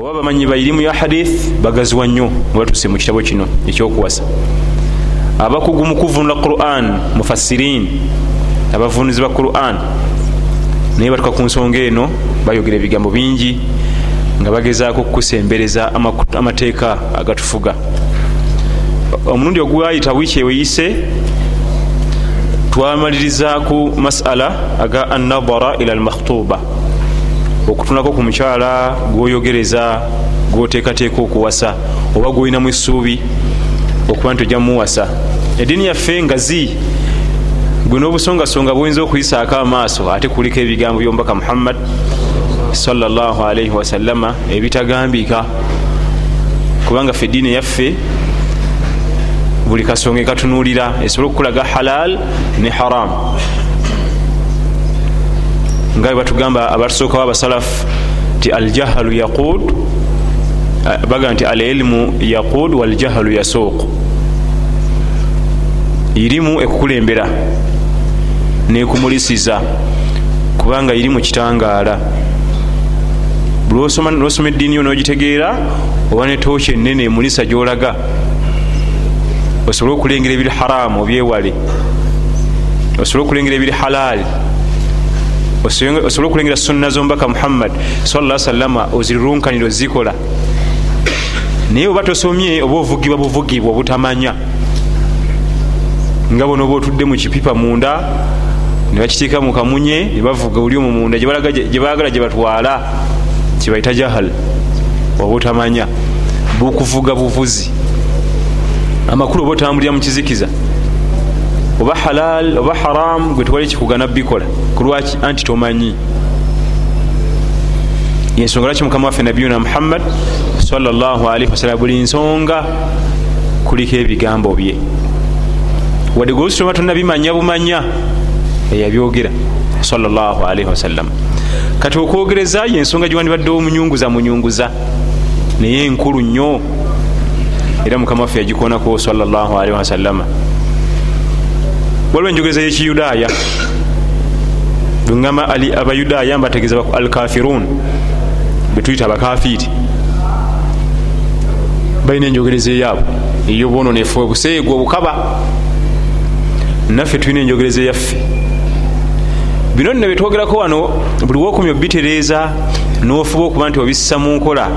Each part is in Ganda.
oba bamanyi bairimu ya hadith bagaziwa nnyo. Mubatuse mu kitabo kino ekyokuwasa. Abakugu mu kuvunula quran mufassirin abavunuzi ba quran. Naye batuka ku nsonga eno bayogera ebigambo bingi nga bagezaako okukusembereza amateeka agatufuga. Omulundi ogwayita wiiki eweyise twamaliriza ku masala aga annadara ila almakhtuba okutunako ku mukyala gwoyogereza gwoteekateeka okuwasa oba gwolinamu essuubi okuba nti ojja muwasa ediini yaffe ngazi gwe n'obusongasonga bwoyinza okuyisaako amaaso ate kuliko ebigambo byomubaka muhammad salaalaihi wasallama ebitagambika kubanga ffe ediini yaffe buli kasonga ekatunuulira esobole okukulaga halal ne haram nga bwe batugamba abatusookawo abasalafu nti aljahalu yaqud baga nti al ilmu yaqud waljahalu yasuuq irimu ekukulembera nekumulisiza kubanga irimu kitangaala. Lwosoma eddiini yo nogitegeera oba netooki enene emulisa gyolaga osobole okulengera ebiri haramu obyewale osobole okulengera ebiri halaali osobole okulengera sunna zomubaka muhammad salla salama ozirunkanire ozikola naye oba tosomye oba ovugibwa buvugibwa obutamanya nga bona oba otudde mu kipipa munda nebakiteeka mu kamunye nebavuga oli omu munda gyebaagala gyebatwala kibaita jahal oba otamanya bukuvuga buvuzi. Amakulu oba otambulira mu kizikiza oba halal oba haram gwe tewali kikugana bikola. Kulwaki anti tomanyi. Yensonga lwaki mukama waffe nabiyuna muhammad salllahalihi wasallam buli nsonga kuliko ebigambo bye. Wadde gwe olusitoma tonnabimanya bumanya eyabyogera salllahalihi wasallam kati okwogereza yensonga giwandibaddewo omunyunguza munyunguza naye enkulu nnyo. Era mukama waffe yagikonako salllahalihi wasallama waliwo enjogeza yekiyudaaya bweŋama abayudaaya mbategeeza alkafirun betuyita abakafiiri balina enjogereza eyaabwe eyobwononefu obuseego obukaba. Naffe tulina enjogereza eyaffe bino nno byetwogerako wano buli wokumya obitereeza nofuba okuba nti obissa mu nkola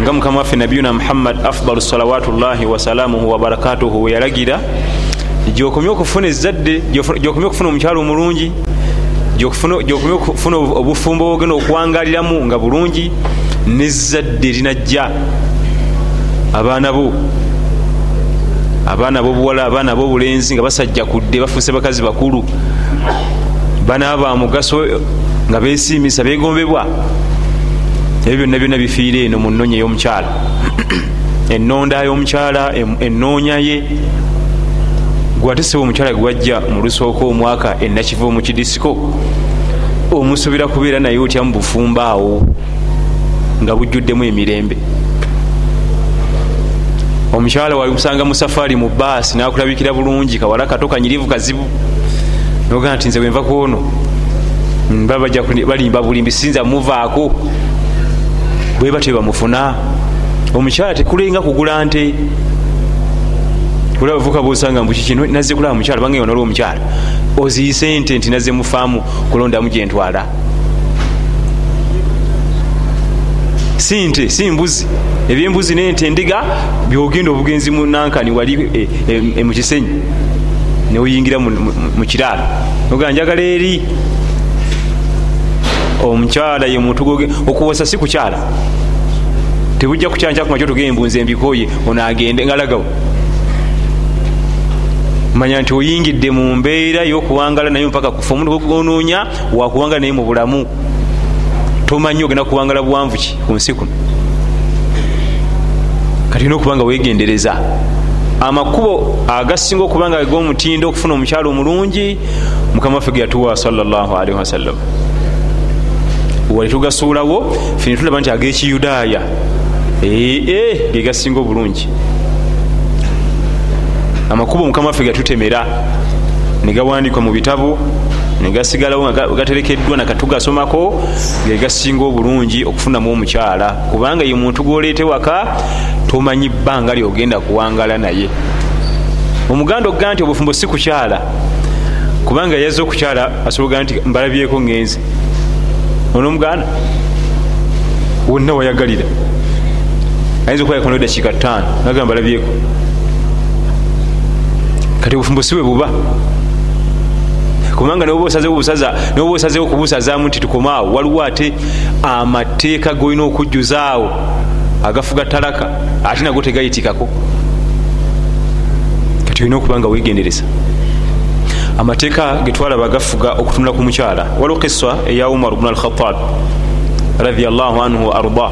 nga mukama waffe nabiyuna muhammad afdalu salawatullahi wasalamuhu wabarakatuhu weyalagira gyokomye okufuna ezadde gyokomye okufuna omukyalo omulungi gyokomye okufuna obufumbo bwogenda okuwangaliramu nga bulungi nezadde linajja. Abaana bo abaana bobuwala abaana bobulenzi nga basajja kudde bafuuse bakazi bakulu bana ba mugaso nga besiimisa begombebwa ebyo byonna byonna bifiire eno mu nnonya ey'omukyala ennonda y'omukyala ennoonya ye gwateseba omukyala gwajja mu lusooka omwaka enakiva omukidisiko omusobera kubeera naye otya mu bufumba awo nga bujjuddemu emirembe? Omukyala wali kusanga mu safaari mu baasi nakulabikira bulungi kawala kato kanyirivu kazibu. Nogaa nti nze bwenva kwono balimba bulimbi sinza muvaako bwe batyo bamufuna. Omukyala tekulenga kugula nte olabavuka bosanga mbukiki nazze kulaba mukyala bange onali omukyala oziyise ente nti nazze mufaamu kulondamu gyentwala si nte si mbuzi. Ebyembuzi nente endiga byogenda obugenzi munankani wali mu kisenyi neoyingira mu kiraalo. Oga njagala eri omukyala ye muntu okuwasa si kukyala. Tebujja kukyankyakumakyo tugenda embunzi embikoye onagende ngalagawo manya nti oyingidde mu mbeera yokuwangala naye mpaka kufa. Omuntu gwogonoonya wakuwangala naye mu bulamu. Tomanyi ogenda kuwangala buwanvu ki ku nsi kuno kati olina okuba nga wegendereza amakubo agasinga okuba nga gomutindo okufuna omukyalo omulungi mukama waffe ge yatuwa salllahalihi wasallam wali tugasuulawo fene tulaba nti agekiyudaaya. Ee gegasinga obulungi amakubo mukama waffe gatutemera negawandikwa mu bitabo negasigalawo nga gaterekeddwa nakatugasomako gegasinga obulungi okufunamu omukyala. Kubanga ye muntu gwoleete waka tomanyi bbanga lyogenda kuwangala naye. Omuganda okugaa nti obufumbo si kukyala kubanga yazze okukyala asoboga nti mbalabyeko ngenzi ono omuganda wonna wayagalira. Ayinza okubayakonayo dakiika ttaano nagamba mbalabyeko kati obufumbo si bwe buba kubanga noba osazewo okubusazaamu nti tukomaawo waliwo ate amateeka golina okujjuzaawo agafuga talaka ate nago tegayitikako kati olina okuba nga wegendereza amateeka getwalaba gafuga okutunula ku mukyala waliwo kisa eya umar bnu alkhatab radiallahu anhu wa arda.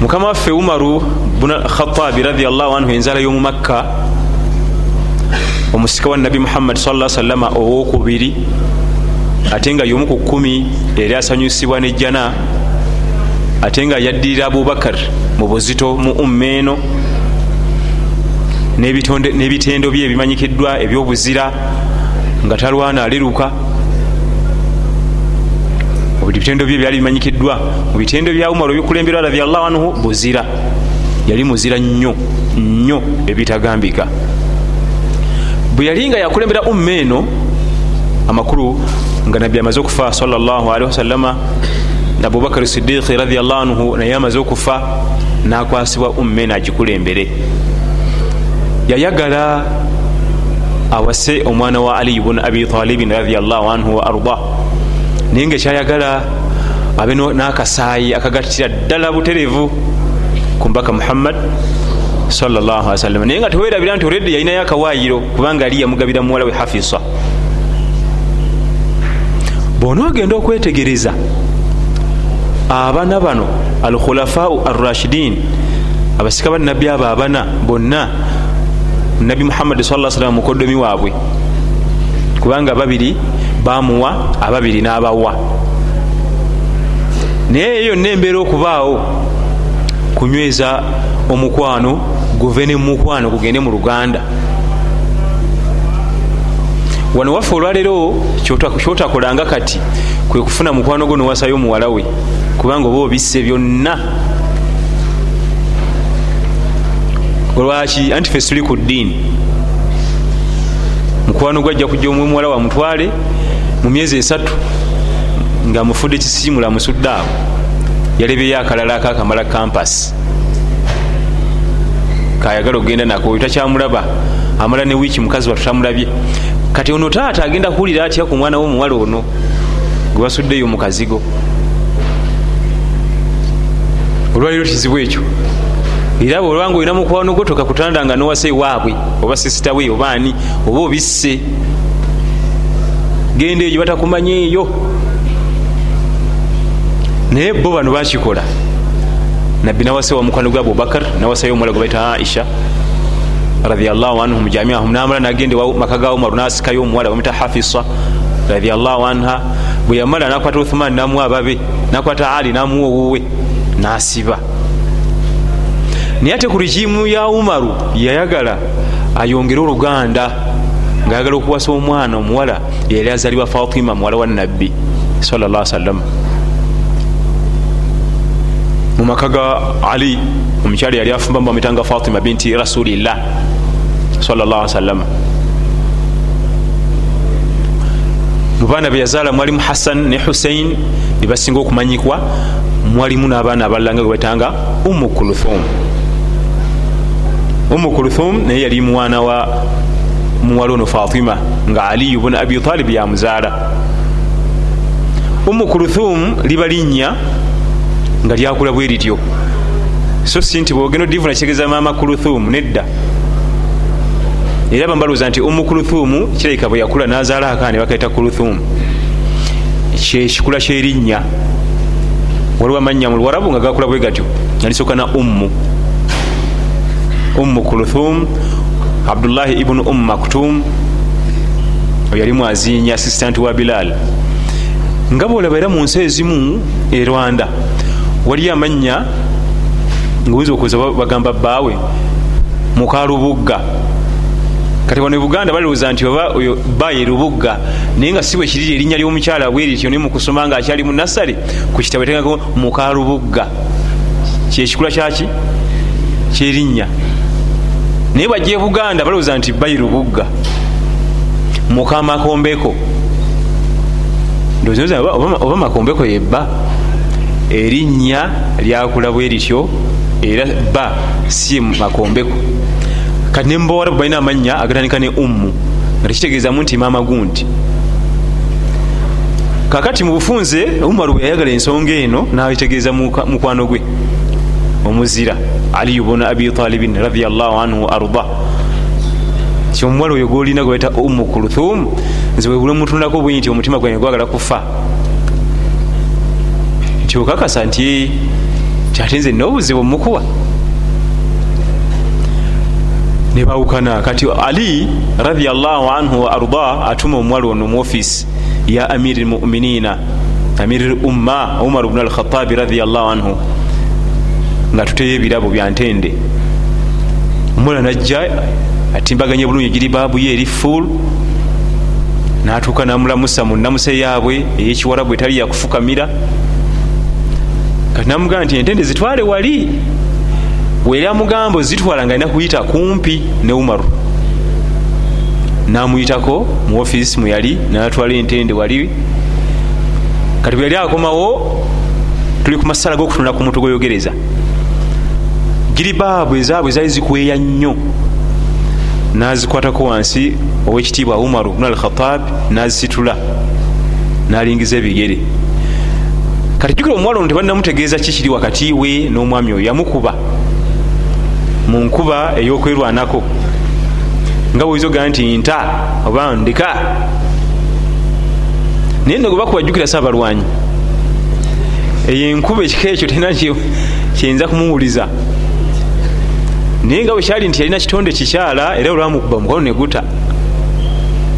Mukama waffe umaru bnu alkhatabi radiallahu anhu enzala y'omu makka omusika wa nabi muhammad sa salama owokubiri ate nga yomu ku kumi eri asanyusibwa nejjana ate nga yaddirira abubakar mu buzito mu umma eno n'ebitendo bye ebimanyikiddwa ebyobuzira nga talwana aliruka. Ebitendo bye byali bimanyikiddwa mu bitendo bya umar ebikulemberwa radiallahu anhu buzira. Yali muzira nnyo nnyo ebitagambika bwe yali nga yakulembera umma eno amakulu nga nabbi amaze okufa salllahalihi wasallama abubakar sidiiki radiallahu anhu naye amaze okufa nakwasibwa umma eno agikulembere. Yayagala awase omwana wa aliyu bunu abi talibin radiallahu anhu wa arda. Naye nga ekyayagala abe n'akasaayi akagattira ddala buterevu ku mbaka muhammad sawasalam naye nga tewerabira nti oredde yalinayo akawaayiro kubanga ali yamugabira muwala we hafisa bonaogenda okwetegereza abana bano alkhulafau arrashidin abasika banabbi abo abana bonna nabi muhammadi sa salam mukodomi waabwe kubanga ababiri bamuwa ababiri n'abawa. Naye yonna embeera okubaawo kunyweza omukwano guve ne mukwano gugende mu luganda. Wano waffe olwaleero kyotakolanga kati kwe kufuna mukwano gwo nowasayo omuwala we kubanga oba obisse byonna. Olwaki anti fe tuli ku ddiini mukwano gwajja kujja omuwala wamutwale mu myezi esatu nga mufudde kisiimula amusudde awo yalebeyo akalala akakamala kampasi kayagala okgenda nako oyo takyamulaba. Amala ne wiiki mukazi watutamulabye kati ono taata agenda kuwulira atya ku mwana womuwala ono gwe basuddeyo mu kazigo? Olwaliro kizibu ekyo. Era bwe olwanga olina mukwano gwo tokakutanda nga nowase waabwe oba sisita we oba ani oba obisse. Genda eyo batakumanya eyo naye bo bano bakikola. Nabbi nawasewa mukwano gwa abubakar nawasayo omuwala gwe baita aisha radiallahu anhum jamiahum namala nagende maka ga umaru nasikayo omuwala bamita hafisa radiallahu anha. Bwe yamala nakwata uthman namuwa ababe nakwata ali namuwa owuwe nasiba. Naye ate ku rigimu ya umaru yayagala ayongere oluganda ngaayagala okuwasa omwana omuwala yali azalibwa fatima muwala wa nabbi salla salama mumaka ga ali omukyala yali afumba mubamitanga fatima binti rasulillah salla salama mubaana beyazaala mwalimu hassan ne husein nebasinga okumanyikwa mwalimu n'abaana abalanga ge betanga umu kuluthum umu kuluthum naye yali mwana wa muwala ono fatima nga aliyu bun abi talib yamuzaala umu kuluthum liba linnya nga lyakula bwe lityo. So si nti bwogenda odivuna kitegeeza maama kuluthum nedda. Era bambalooza nti umu kuluthum kirabika bwe yakula nazaala akaa ne bakaita kuluthum kyekikula kyerinnya. Waliwo amannya mu luwarabu nga gakula bwe gatyo nalisooka na ummu. Ummu kuluthum abdullahi ibunu ummu maktum yali mwazinya assistant wa bilal nga bwolaba era mu nsi ezimu e rwanda waliyo amannya ngaoyinza okuza bagamba bbaawe mukalubugga kati wano buganda balowooza nti oba oyo ba ye lubugga naye nga si bwe kiriri erinnya ly'omukyala bwerityo naye mukusoma nga akyali mu nasale ku kitabo etegako muka lubugga. Kyekikula kyaki kyerinnya naye bajja e buganda balowooza nti bayi lubugga. Muka makombeko. Oba makombeko yebba erinnya lyakula bwe lityo era ba si makombeko kati nembawala bwe balina amannya agatandika ne ummu nga tekitegeezamu nti maama gundi kakati mu bufunze umaru bwe yayagala ensonga eno nabitegeeza mukwano gwe. Omuzira aliyu buna abi talibin radiallahu anhu arda. Ti omuwala oyo golina gweta ummu kuluthum nze webule mutunulako bwe nti omutima gwange gwagala kufa nti okakasa nti ate nze nobuzibu mukuwa? Nebawukana kati ali radiallahu anhu wa arda atuma omuwala ono mu ofisi ya amiri lmuminina amiri lumma umar bnu alkhatabi radiallahu anhu nga tuteyo ebirabo byantende omuwala najja atimbaganye bulungi giri baabuye eri ful natuuka namulamusa mu namuse yaabwe eyekiwarabu etali yakufukamira kati namugamba nti entende zitwale wali weri amugamba ozitwala nga alina kuyita kumpi ne umaru. Namuyitako mu ofisi mweyali natwala entende wali. Kati bwe yali akomawo tuli ku masala g'okutunula ku muntu gweyogereza. Giribaabu ezaabwe zaali zikweya nnyo. Nazikwatako wansi owekitiibwa umaru bnu alkhatab nazisitula nalingiza ebigere kati jukira omuwala ono tebanamutegeeza kikiri wakati we n'omwami oyo? Yamukuba mu nkuba ey'okwerwanako. Nga bwezogaa nti nta oba ndika naye no gwe bakuba jjukira saabalwanyi eyo enkuba ekika ekyo tena kyenza kumuwuliza. Naye nga bwekyali nti yalina kitonde kikyala era olwamukuba omukono neguta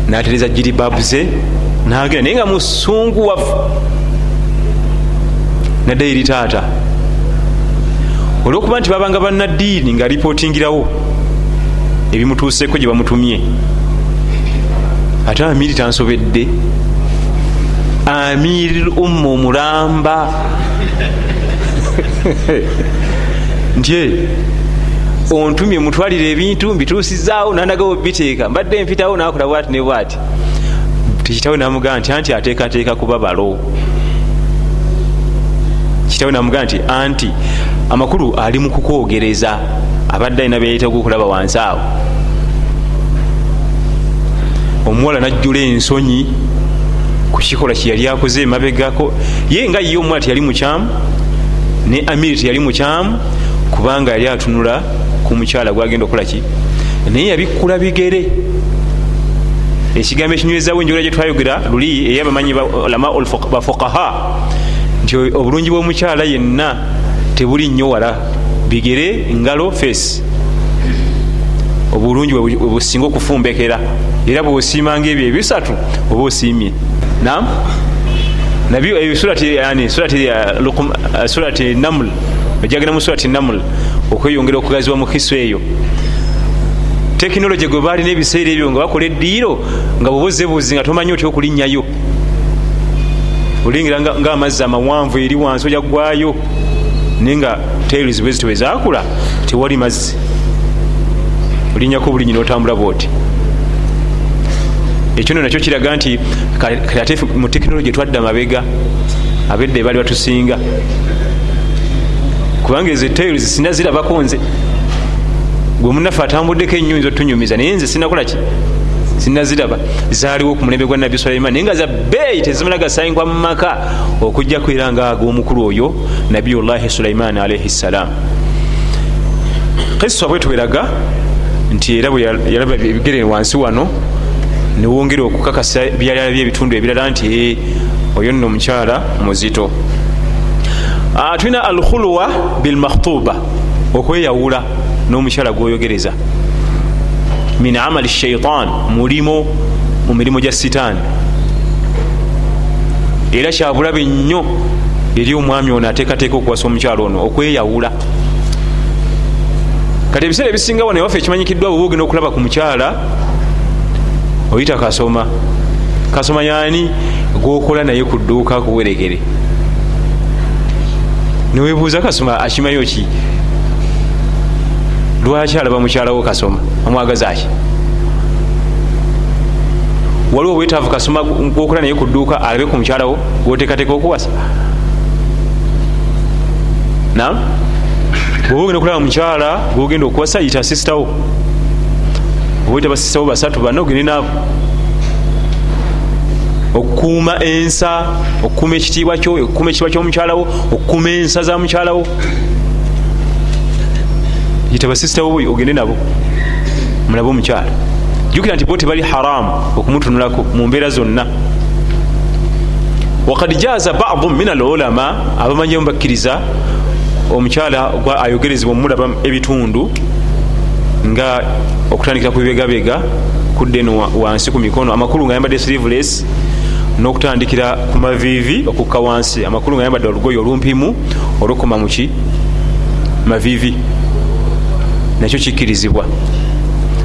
natereza jiribabu ze nagenda. Naye nga musunguwafu nadde eri taata olwokuba nti babanga bannaddiini nga alipotingirawo ebimutuuseko gye bamutumye. Ate amiri tansobedde. Amiri umma omulamba. Nti ontumye mutwalire ebintu mbituusizaawo nanagawo biteeka. Mbadde mpitawo nakola bwati ne bwati. Tikitawe namugamba nti anti ateekateeka kuba balo kitawe namugamba nti anti amakulu ali mu kukwogereza abadde alina byayita okukulaba wansi awo. Omuwala najjula ensonyi kukikola kyeyali akoze emabegako ye nga ye omuwala teyali mukyamu ne amiri teyali mukyamu kubanga yali atunula ku mukyala gwagenda okukolaki naye yabikkula bigere. Ekigambo ekinywezawo enjogera gyetwayogera luli eyabamanyi lama bafukaha nti obulungi bw'omukyala yenna tebuli nnyo wala. Bigere ngalo face obulungi webusinga okufumbekera. Era bwosiimanga ebyo ebisatu oba osiimye nam nabyo surati namul ojagenda mu surati namul okweyongera okugazibwa mu kiso eyo. Tekinologi gwe balina ebiseera ebyo nga bakola eddiiro nga bwebuzebuzi nga tomanyi otya okulinnyayo olingira nga amazzi amawanvu eri wansi oja gwayo naye nga tails bwezito bwezakula tewali mazzi. Olinyako bulinyi notambula bwoti. Ekyo no nakyo kiraga nti ate mu tekinologi etwadde amabega abedde bali batusinga. Kubanga ezo tails sina zirabako nze. Gwe munafe atambuddeko ennyo nza otunyumiza naye nze sinakolaki sinaziraba zaaliwo ku mulembe gwa nabbi sulaiman naye nga za bbeeyi tezimala gasayingwa mu maka okujjaku era nga ag'omukulu oyo nabiyullahi sulaiman alaihi ssalam kisa bwe tuberaga nti era bwe yalaba ebigere wansi wano newongera okukakasa byalala byebitundu ebirala nti oyo nno omukyala muzito. Tulina alkhulwa bilmakhtuba okweyawula n'omukyala gwoyogereza min amali shaitan mulimo mu mirimu gya sitaani. Era kyabulabe nnyo eri omwami ono ateekateeka okuwasa omukyalo ono okweyawula. Kati ebiseera ebisinga wano ewaffe ekimanyikiddwa bwe ogenda okulaba ku mukyala oyita kasoma. Kasoma yani gwokola naye ku dduuka kuwerekere niwebuuza kasoma akimanyo ki lwaki alaba mukyalawo kasoma amwagaza ki waliwo obwetaavu kasoma gwokola naye ku dduuka alabe ku mukyalawo gwoteekateeka okuwasa. Nam bwoba ogenda okulaba mukyala gwogenda okuwasa yita sisitawo oba yita basisitawo basatu banna ogende naabo okukuuma ensa okukuuma ekitiibwa kyo okukuuma ekitiibwa kyomukyalawo okukuuma ensa za mukyalawo yita basisitawo ogende nabo mulabe omukyala. Jukira nti bo tebali haramu okumutunulako mu mbeera zonna. Wakad jaza badu min alulama abamanyi mubakkiriza omukyala ayogerezebwa omulaba ebitundu nga okutandikira ku bibegabega kudde no wansi ku mikono. Amakulu nga yambadde sleeveless n'okutandikira ku maviivi okukka wansi. Amakulu nga yambadde olugoyi olumpimu olukoma muki maviivi. Nakyo kikkirizibwa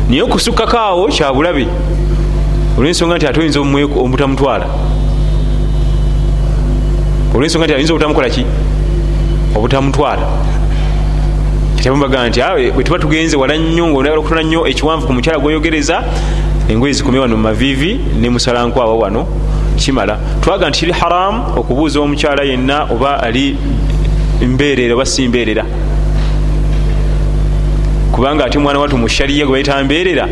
naye okusukkako awo kyabulabe olwensonga nti ate oyinza obutamutwala olwensonga nti ayinza obutamukola ki? Obutamutwala kyabambaga nti bwe tuba tugenze wala nnyo ngaonagala okutona nnyo ekiwanvu ku mukyala gwoyogereza engoye zikume wano mumaviivi ne musalankwawa wano. Kimala. Twaga nti kiri haramu okubuuza omukyala yenna oba ali mbeerera oba si mbeerera kubanga ate mwana watu mu shariya gwe bayita mbeerera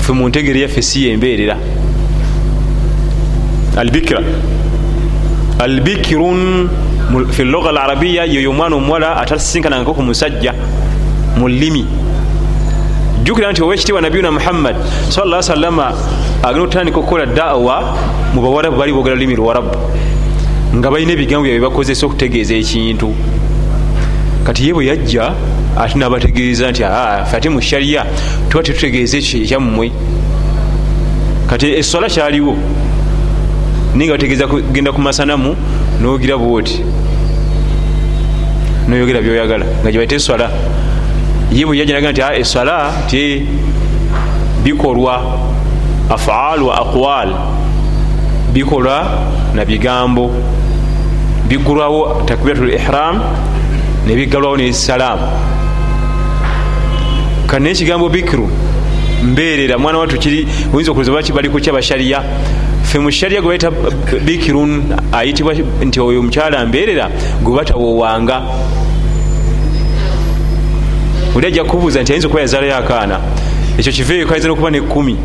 fe mu ntegere yaffe si yembeerera albikira albikirun fi lugha alarabiya yoyo omwana omuwala atasinkanangako ku musajja mu llimi jukira nti owekitiibwa nabiyuna muhammad salla salama agenda okutandika okukola dawa mu bawarabu bali boogera lulimi lwarabu nga balina ebigambo byabwe bakozesa okutegeeza ekintu. Kati ye bwe yajja ate nabategeeza nti fe ate mu shariya tuba tetutegeeza ekyo ekyammwe kati esola kyaliwo. Naye nga bategeeza kugenda ku masanamu nogira bwoti. Noyogera byoyagala nga gyebaita eswala ye bwe yajja naga nti eswala ti bikolwa afaal wa aqwal bikolwa na bigambo. Bigulwawo takbiratul ihram nebigalwawo nesalaamu kanaye ekigambo bikiru mbeerera mwana watu kiri oyinza okuloza baki bali kukya bashariya fe mu shariya gwe baita bikirun ayitibwa nti oyo omukyala mbeerera gwe batawowanga oli ajja kubuuza nti ayinza okuba yazaalayo akaana ekyo kiveeyo kayinza nokuba ne kumi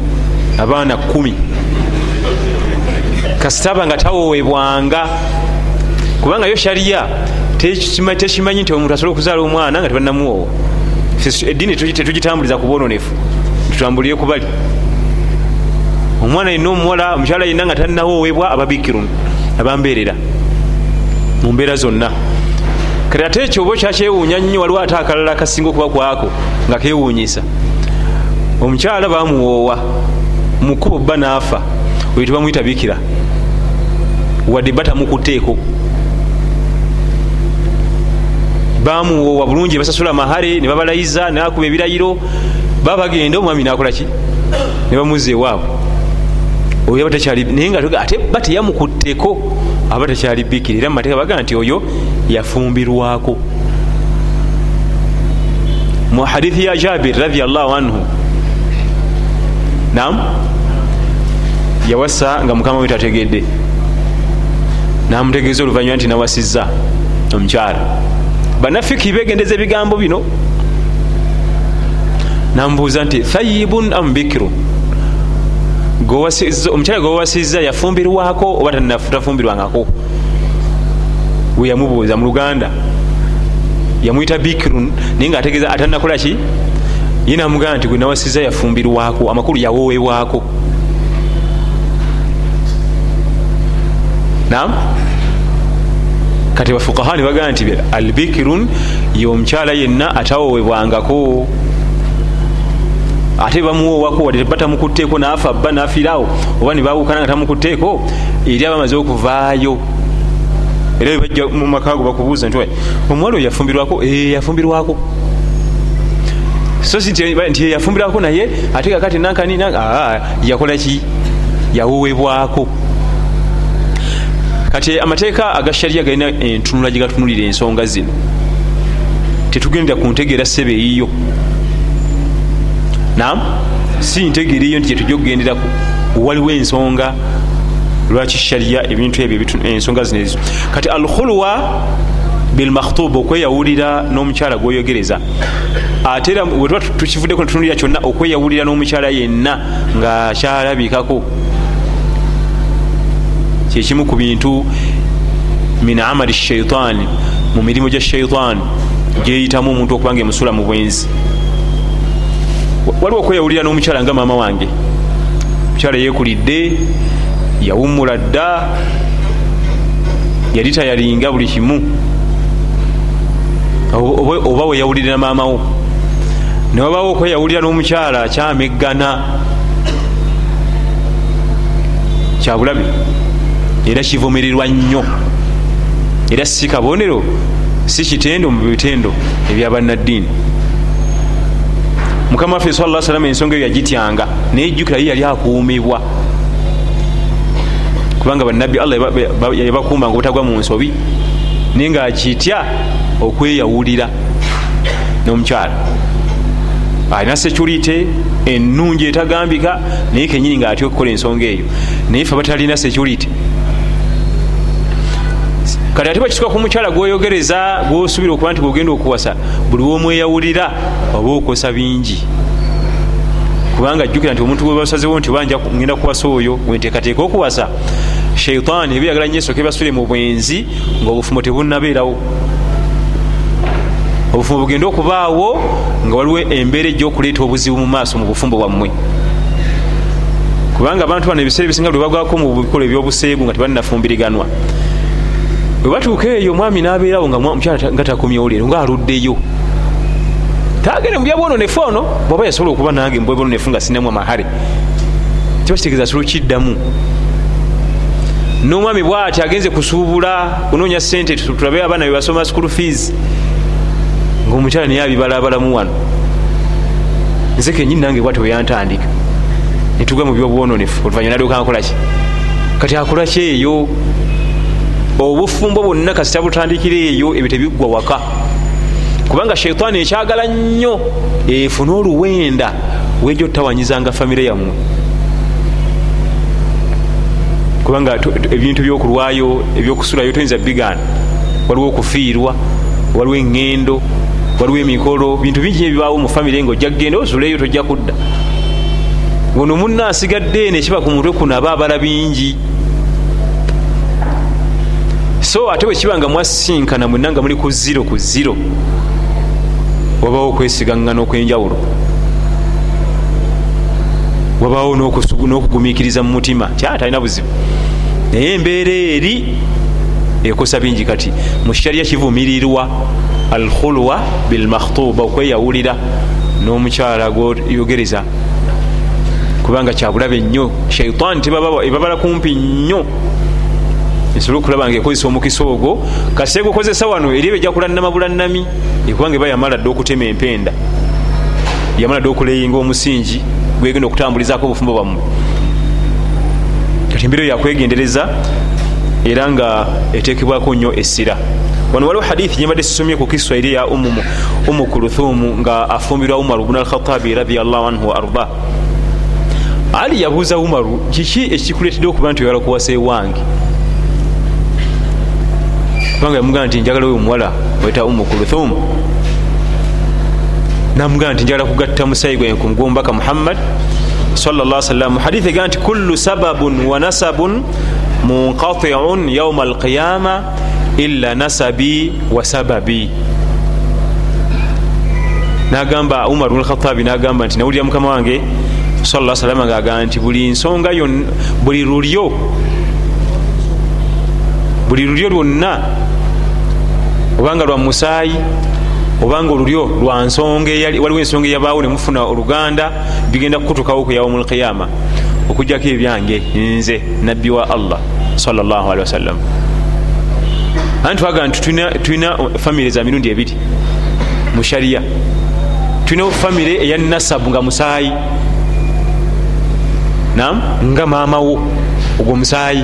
abaana kumi. Kasitaba nga tawowebwanga kubanga yo shariya tekimanyi nti omuntu asobola okuzaala omwana nga tebanamuwowa eddiini tetugitambuliza ku bwononefu. Tutambulire ku bali. Omwana yenna omuwala omukyala yenna nga tanawowebwa ababikirun abambeerera mu mbeera zonna. Kati ate ekyo oba kyakyewuunya nnyo waliwo ate akalala kasinga okuba kwako nga kewuunyisa omukyala bamuwoowa mukubo bba naafa oyo tebamwyita bikira. Wadde batamukuteeko bamuwoowa bulungi basasula mahare ne babalayiza nakuba ebirayiro baba bagenda omwami nakolaki ne bamuzza ewaabwe. Oyo aba takyali naye nga ate ba teyamukutteko aba takyali bikira. Era mumateeka baga nti oyo yafumbirwako. Mu hadithi ya jabir radiallahu anhu nam yawasa nga mukama we tategedde namutegeeza oluvanyuma nti nawasizza omukyala banafiki begendeza ebigambo bino. Namubuuza nti thayibun am bikiru omukyala gwewasiza yafumbirwako oba tafumbirwangako we yamubuuza mu luganda. Yamwita bikirun naye nga ategeeza atanakola ki? Ye namugamba nti gwe nawasiza yafumbirwako amakulu yawowebwako nam kati bafukaha ne bagamba nti albikirun ye omukyala yenna atawowebwangako ate bamuwowako wadde batamukutteeko naafa bba nafiirawo oba nebawukana nga tamukutteeko eri abamaze okuvaayo. Era webajja mu makaago bakubuuza nti omuwala oyo yafumbirwako? Yafumbirwako. So si nti yafumbirwako naye ate kakati nankani yakola ki? Yawowebwako kati amateeka aga shariya galina entunula gye gatunulira ensonga zino tetugendera ku ntegeera sebe eyiyo nam si ntegeera eyo nti gyetujja okugenderaku waliwo ensonga lwaki shariya ebintu ebyo ensonga zino ezo. Kati alkhulwa bilmakhtuba okweyawulira n'omukyala gwoyogereza ate era wetuba tukivuddeko netunulira kyonna okweyawulira n'omukyala yenna nga kyalabikako kyekimu ku bintu min amali shaitaani mu mirimu gya shaitaani gyeyitamu omuntu okubanga emusula mu bwenzi. Waliwo okweyawulira n'omukyala nga maama wange. Omukyala yekulidde yawumula dda yali tayalinga buli kimu. Oba weyawulirira maamawo newabawo okweyawulira n'omukyala kyameggana kyabulabe era kivumirirwa nnyo. Era si kabonero si kitendo mu bitendo ebyabannaddiini mukama waffe sala salama ensonga eyo yagityanga naye jjukira ye yali akuumibwa. Kubanga bannabbi allah yabakuuma nga obutagwa mu nsobi naye ngaakitya okweyawulira n'omukyala. Alina security ennungi etagambika naye kenyini nga atya okukola ensonga eyo. Naye fe batalina security kati ate bakisuka ku mukyala gwoyogereza gwosubira okuba nti gwogenda okuwasa buli womweyawulira oba okosa bingi. Kubanga jjukira nti omuntu webasazewo nti banja ngenda kuwasa oyo wenteekateeka okuwasa sheitaani eba yagala nyesoka ebasule mu bwenzi ngaobufumbo tebunabeerawo. Obufumbo bugenda okubaawo nga waliwo embeera ejyokuleeta obuzibu mu maaso mu bufumbo bwammwe. Kubanga abantu bano ebiseera ebisinga lwe bagwako mu bikolo ebyobuseegu nga tebalinafumbiriganwa webatuuka eyo omwami nabeerawo nga mukyala nga takomyewo leero nga aluddeyo tagende mu byabwononefu ono bwaba yasobola okuba nange mu bwabwononefu nga sinamu amahare kiba kitegeeza solo kiddamu. N'omwami bwati agenze kusuubula kunoonya sente tulabe abaana bebasoma school fees ngaomukyala naye abibalabalamu wano. Nze kenyini nange bwati weyantandika netuga mu byobwononefu oluvanyuma nadooka nkolaki kati akolaki eyo obufumbo bwonna kasita butandikira eyo ebyo tebiggwa waka. Kubanga sheitaani ekyagala nnyo efune oluwenda wejo tawanyizanga famire yammwe. Kubanga ebintu byokulwayo ebyokusulayo toyinza bigaana waliwo okufiirwa waliwo eŋŋendo waliwo emikolo bintu bingi ebibaawo mu famire nga ojja kgenda osuleyo tojja kudda. Ono munna asigadde nekiba ku mutwe kuno aba abala bingi so ate bwekiba nga mwasinkana mwenna nga muli ku ziro ku ziro wabawo okwesigaŋŋana okwenjawulo wabawo n'okugumikiriza mu mutima kyatalina buzibu. Naye embeera eri ekosa bingi kati mu kitalya kivumirirwa alkhulwa bilmakhtuba okweyawulira n'omukyala gwoyogereza. Kubanga kyabulabe nnyo shaitaani ebabala kumpi nnyo esobole okulaba nga ekozesa omukisa ogwo. Kasi egukozesa wano eri ebejja kulanama bulannami ekubanga eba yamala dde okutema empenda. Yamala dde okuleyinga omusingi gwegenda okutambulizaako obufumbo bwammwe. Kati embeera yakwegendereza era nga etekebwako nnyo essira. Wano waliwo hadithi gyembadde sisomye ku kiswa eri ya umu kuluthumu nga afumbirwa umaru bnu alkhatabi radiallahu anhu wa arda. Ali yabuuza umaru kiki ekikuletedde okuba nti oyala kuwasa ewange kubanga yamugamba nti njagala oyo omuwala weta umu kuluthum namugamba nti njagala kugatta musayi gwe ku mugwombaka muhammad salla salam hadithi ega nti kullu sababun wa nasabun munqatiun yauma alqiyama illa nasabi wa sababi. Nagamba umar bnu alkhatabi nagamba nti nawulira mukama wange sala salama ngaagamba nti buli nsonga buli lulyo buli lulyo lwonna obanga lwa musaayi obanga olulyo lwa nsonga waliwo ensonga eyabaawo nemufuna oluganda bigenda kukutukawo ku yaumu lqiyama okujjako ebyange nze nabbi wa allah salllahalihi wasallam anti twagaa nti tulina famire za mirundi ebiri mu shariya tulina famire eya nasabu nga musaayi nam nga maamawo ogwo musaayi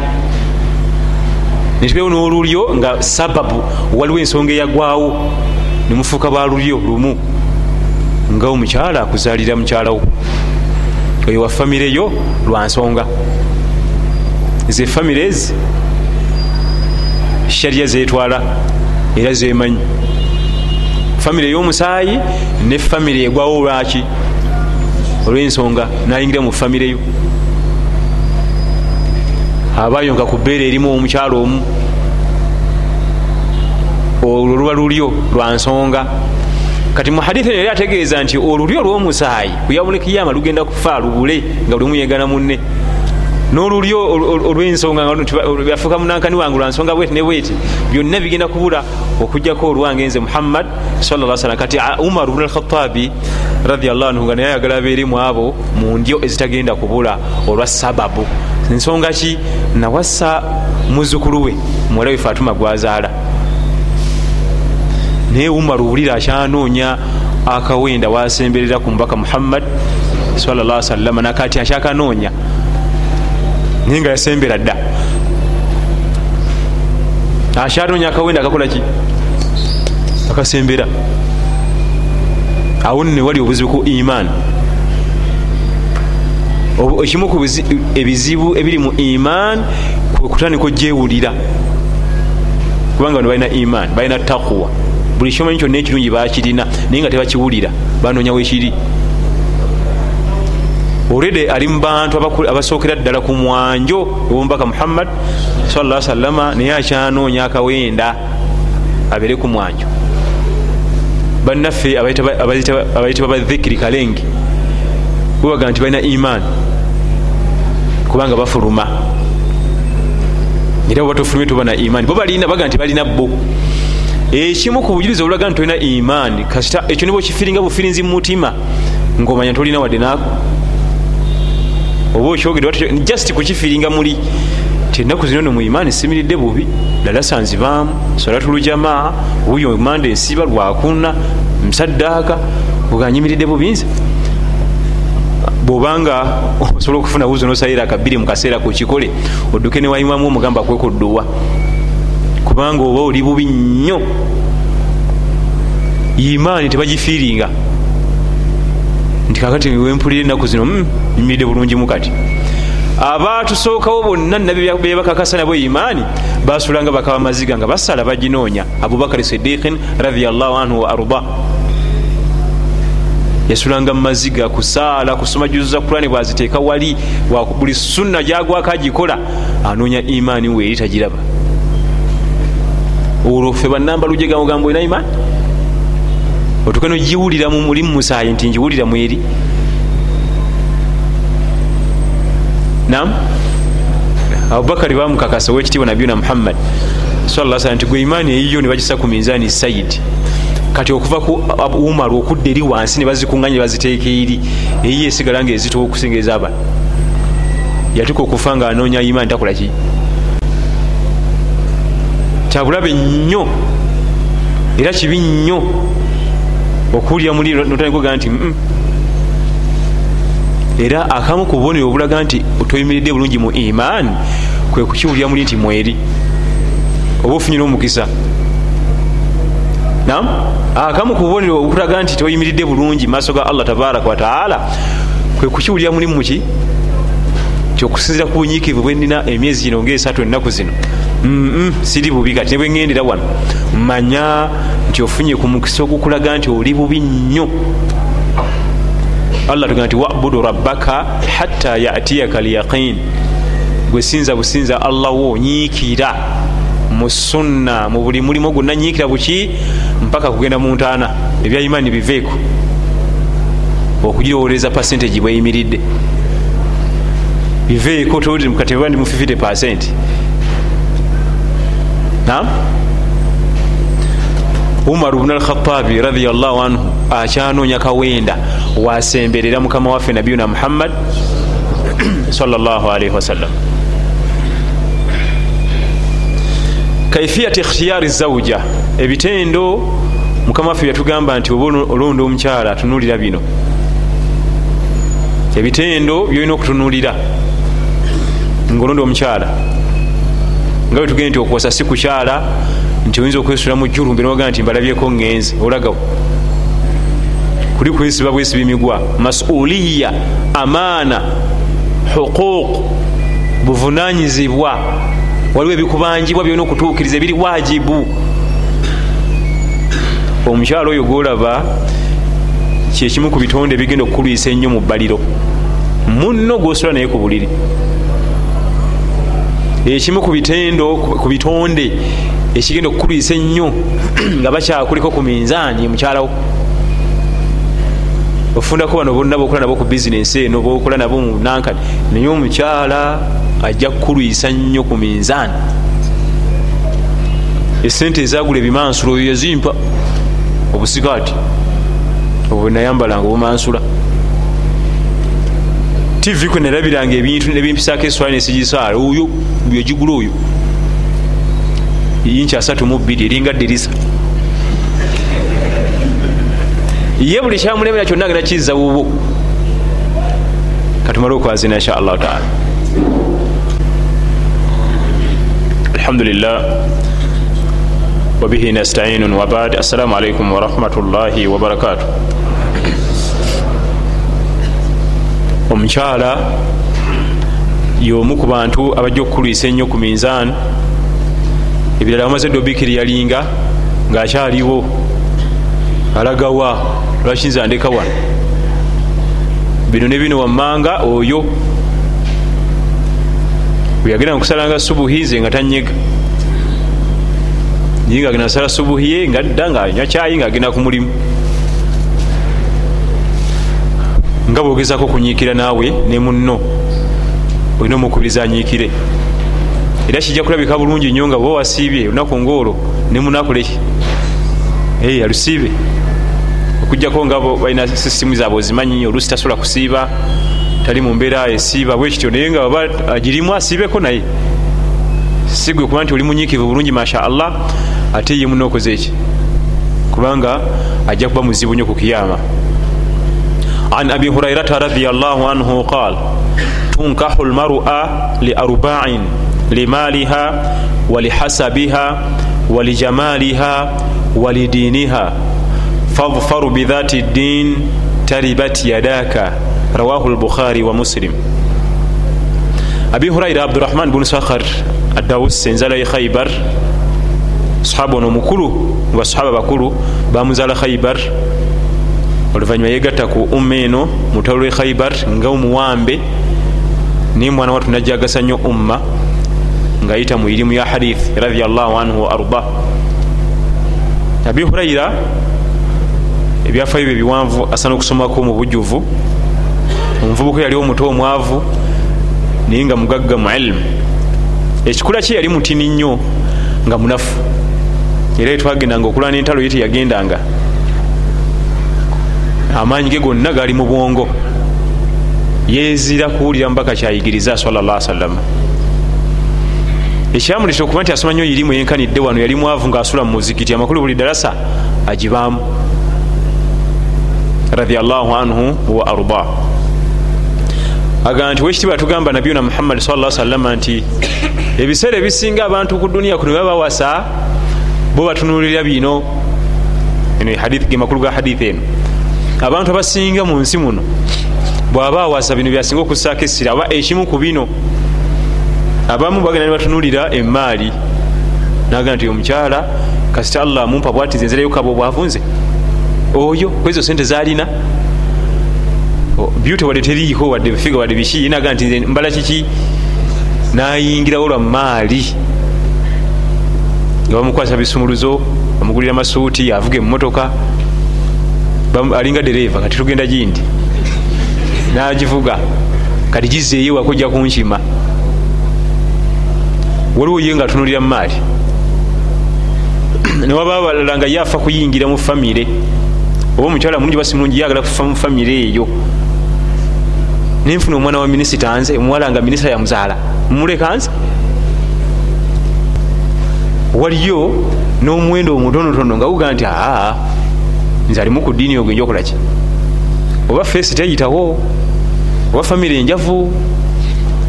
netubewo n'olulyo nga sababu waliwo ensonga eyagwawo nemufuuka balulyo lumu nga omukyala akuzaalira mukyalawo oyo wa famire yo lwansonga ze famire ezi shariya zetwala era zemanyi. Famire ey'omusaayi ne famire egwawo olwaki olwensonga nayingira mu famire yo abayo nga ku bbeere erimu omukyalo omu. Olwo luba lulyo lwansonga kati mu hadithi yali ategeeza nti olulyo olw'omusaayi kuyabulekiyama lugenda kufa lubule nga lulimu yegana munne. N'olulyo olw'ensonga yafuuka munankani wange lwansonga bweti ne bweti byonna bigenda kubula okugjako olwange nze muhammad salla salam kati umar bnu alkhatabi radiallahu anhu nga naye ayagala abeere mu abo mu ndyo ezitagenda kubula olwa sababu ensonga ki nawassa muzukulu we muwala we fatuma gwazaala. Naye umar owulira akyanoonya akawenda wasemberera ku mubaka muhammad salla salama nakati akyakanoonya naye nga yasembera dda. Akyanoonya akawenda akakolaki akasembera. Awo nne wali obuzibu ku iman ekimu ku ebizibu ebiri mu iman kutandika ogyewulira kubanga bano balina iman balina takuwa buli kyomanyi kyonna ekirungi bakirina naye nga tebakiwulira banoonyawo ekiri olwede ali mu bantu abasookera ddala ku mwanjo ewomubaka muhammad salla salama naye akyanoonya akawenda abeere ku mwanjo. Bannaffe abayitibwa badhikiri kalenge bebaga nti balina iman kubanga bafuluma. Era bobatofulumye tobana imaani bo balina baga nti balina bo. Ekimu ku bujulizi obulaga nti tolina imaani kasita ekyo niba okifiringa bufirinzi mumutima ngaomanya tolina wadde naako oba okyogere just kukifiringa muli ti ennaku zino no mu imaani simiridde bubi lalasanzibaamu solatulujamaa wuyo manda ensiba lwakuna musaddaaka oganyimiridde bubinza bwobanga osobola okufuna buzo nosalira akabiri mukaseera kukikole odduke newayimamu omugamba kwekudduwa kubanga oba oli bubi nnyo imaani tebagifiiringa. Nti kakati wempulira ennaku zino nyimiridde bulungimu kati. Abatusookawo bonna nabebakakasa nabo imaani basulanga bakaba maziga nga basala baginoonya abubakari sidikin radiallahu anhu wa arda yasulanga mumaziga kusaala kusoma juzuza kurani bwaziteeka wali buli sunna gyagwako agikola anoonya imaani weeri tagiraba. Olwo ffe banamba lujegamugamba olina imaani? Otuke nogiwulira mulimu musaayi nti ngiwulira mweri nam abubakari bamukakasa owekitiibwa nabiyuna muhammad sala nti gwe imaani eyiyo nebagisa ku minzaani sayidi kati okuva ku umar okudda eri wansi nebazikuŋanya nebaziteeka eri eyiyo esigala nga ezitowa okusinga ezabana yatuka okufa nga anoonya imaani takolaki kyabulabe nnyo era kibi nnyo okuwulira muli notandikoga nti era akamu ku bubonero obulaga nti toyimiridde bulungi mu imaani kwe kukiwulira muli nti mweri. Oba ofunyire omukisa nam akamu ku bubonero obulaga nti toyimiridde bulungi maaso ga allah tabaraka wataala kwe kukiwulira muli muki kyokusinzira ku bunyiikivu bwenina emyezi gino ngaesatu ennaku zino. Siri bubi kati nebwengendera wano. Manya nti ofunye ku mukisa ogukulaga nti oli bubi nnyo. Allah tugaa nti wabudu rabbaka hatta yatiyaka lyaqin gwesinza businza allah wo nyiikira mu sunna mu buli mulimu gwonna nyiikira buki mpaka kugenda mu ntaana. Ebya imaani biveeko. Okugirowolereza pasentage bweyimiridde biveeko tokatebandi mu 50 percent. Nam umar bnu alkhatabi radiallahu anhu akyanoonya kawenda wasemberera mukama waffe nabiyuna muhammad sallallahu alaihi wasallam kaifiyat ikhtiyari zawuja ebitendo mukama waffe yatugamba nti oba olonda omukyala atunulira bino. Ebitendo byolina okutunulira ngaolonda omukyala. Nga bwetugende nti okuwasa si kukyala nti oyinza okwesula mu jjulumbe nowagaa nti mbalabyeko ngenzi olagawo. Kuli kwesiba bwesiba emigwa masuliya amaana huquuq buvunanyizibwa waliwo ebikubanjibwa byolina okutuukiriza ebiri wajibu omukyalo oyo golaba kyekimu ku bitonde ebigenda okukulwisa ennyo mu bbaliro. Munno gosula naye ku buliri. Ekimu ku bitendo ku bitonde ekigenda okukulwisa ennyo nga bakyakuliko ku minzaani mukyalawo ofundako bano bonna bokola nabo ku bizinesi eno bokola nabo mu nankani naye omukyala ajja kukulwisa nnyo ku minzaani. Esente ezagula ebimansula oyo yazimpa. Obusikaati obwo nayambalanga obumansula. Tv kwe nalabiranga ebintu nebimpisako eswali nesigisaala. Oyo byogigula oyo. Yinki asatu mu bbiri eringa dirisa ye buli kyamulemera kyonna agenda kizza bubwo katumale okwazina insha allahu taala alhamdulillah. Wabihi nastain wabad assalamu alaikum warahmatullahi wabarakatu omukyala yomu ku bantu abajja okukulwisa ennyo ku minzaani ebirala bamaze dde obikiri yalinga ngaakyaliwo alagawa lwaki ndeka wano bino ne bino wammanga oyo bweyagenda nkusalanga subuhi ze nga tanyega ye nga agenda nsala subuhi ye nga dda nga anywa kyayi nga agenda ku mulimu. Nga bwogezako kunyiikira naawe ne munno olina omukubiriza anyiikire. Era kijja kulabika bulungi nnyo nga bwe wasiibye olunaku ngaolwo ne munakuleki alusiibe. Okujjako nga balina sisitimu zaabwe ozimanyi olusi tasobola kusiiba tali mu mbeera esiiba bwekityo naye nga baba agirimu asiibeko naye. Sigwe kuba nti oli munyiikivu bulungi masha allah ate ye muna okoze eki kubanga ajja kuba muzibu nnyo ku kiyama. An abi hurairata radiallahu anhu qal tunkahu lmar'a liarba'in limaliha walihasabiha walijamaliha walidiniha fadfaru bidhati ddin taribat yadaka rawahu lbukhari wa muslim. Abi huraira abdurahman bunu sakhar adawus enzala ye khaibar sahaba ono omukulu mu basahaba bakulu bamuzala khaibar oluvanyuma yegatta ku umma eno mutalo lwe khaibar nga omuwambe naye mwana watu najagasa nnyo umma ngaayita mu irimu ya hadith radiallahu anhu wa arda. Abi huraira ebyafayo bye biwanvu asana okusomako mu bujjuvu omuvubuka yali omuto omwavu naye nga mugagga mu ilimu ekikula kye yali mutini nnyo nga munafu. Era etwagendanga okulwana entalo ye teyagendanga. Amaanyi ge gonna gali mu bwongo. Yezira kuwulira mubaka kyayigiriza salllah salama ekyamuleta okuba nti asoma nnyo irimu yenkanidde wano yali mwavu ngaasula mu muzikiti amakulu buli dalasa agibaamu. Radiallahu anhu wa arda agamba nti wekitiibwa tugamba nabiyuna muhammadi sa salama nti ebiseera ebisinga abantu ku duniya kuno baba bawasa bo batunulira bino. Ge makulu ga hadithi eno. Abantu abasinga mu nsi muno bwaba awasa bino byasinga okussaako essira aba ekimu ku bino abamu bagenda nibatunulira emaali naga nti omukyala kasita allah mumpa bwatiza enzirayo kaba obwavunze oyo kwezo sente zalina beauty wadde teriiko wadde bifiga wadde biki naga nti nze mbala kiki? Nayingirawo lwa maali. Nga bamukwasa bisumuluzo bamugulira masuuti avuga emotoka alinga dereva kati tugenda gindi? Nagivuga kati gizeeyo wakujja kunkima waliwo ye nga atunulira mumaali newaba balala nga yafa kuyingira mu famire oba omukyala mulungi basi mulungi yagala kufa mu famire eyo nenfuna omwana wa minisita nze omuwala nga minisita yamuzaala mumuleka nze? Waliyo n'omuwendo omutonotono nga guga nti aa nze alimu ku ddiini ogwo enja okolaki oba feesi teyitawo oba famire enjavu